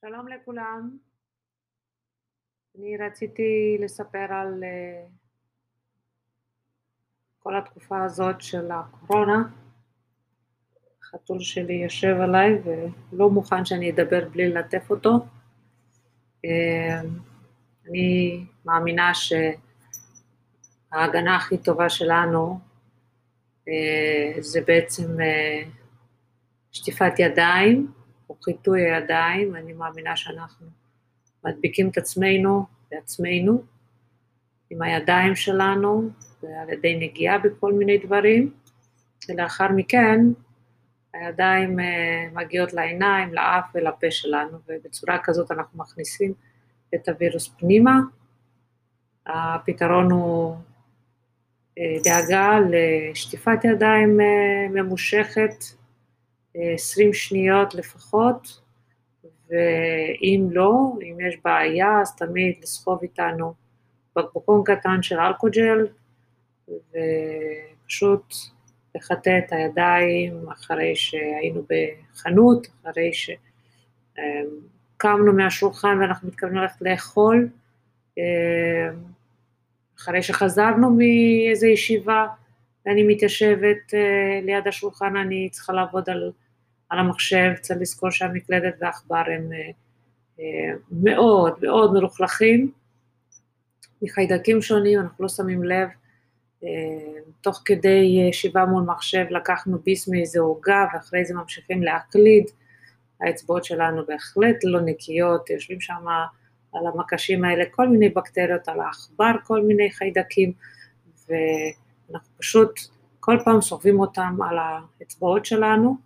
שלום לכולם. אני רציתי לספר על אה, כל התקופה הזאת של הקורונה. החתול שלי יושב עליי ולא מוכן שאני אדבר בלי ללטף אותו. אה, אני מאמינה שההגנה הכי טובה שלנו אה, זה בעצם שטיפת ידיים חיטוי הידיים, אני מאמינה שאנחנו מדביקים את עצמנו בעצמנו, עם הידיים שלנו, ועל ידי נגיעה בכל מיני דברים, ולאחר מכן הידיים אה, מגיעות לעיניים, לאף ולפה שלנו, ובצורה כזאת אנחנו מכניסים את הווירוס פנימה. הפתרון הוא אה, דאגה לשטיפת ידיים אה, ממושכת 20 שניות לפחות, ואם לא, אם יש בעיה, אז תמיד לסחוב איתנו בקבוקון קטן של אלכוג'ל, ופשוט לחטא את הידיים אחרי שהיינו בחנות, אחרי שקמנו מהשולחן ואנחנו מתכוונים ללכת לאכול, אחרי שחזרנו מאיזו ישיבה, ואני מתיישבת uh, ליד השולחן, אני צריכה לעבוד על, על המחשב, צריך לזכור שהמקלדת והעכבר הם uh, uh, מאוד מאוד מלוכלכים, מחיידקים שונים, אנחנו לא שמים לב. תוך כדי ישיבה מול מחשב לקחנו ביס מאיזה עוגה ואחרי זה ממשיכים להקליד, האצבעות שלנו בהחלט לא נקיות, יושבים שם על המקשים האלה כל מיני בקטריות, על העכבר כל מיני חיידקים, ו... אנחנו פשוט כל פעם סוחבים אותם על האצבעות שלנו,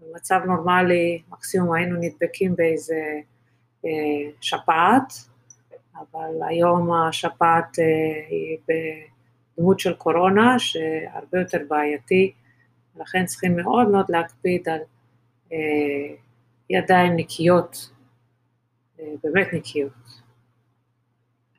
במצב נורמלי מקסימום היינו נדבקים באיזה אה, שפעת, אבל היום השפעת אה, היא בדמות של קורונה, שהרבה יותר בעייתי, לכן צריכים מאוד מאוד להקפיד על אה, ידיים נקיות, אה, באמת נקיות.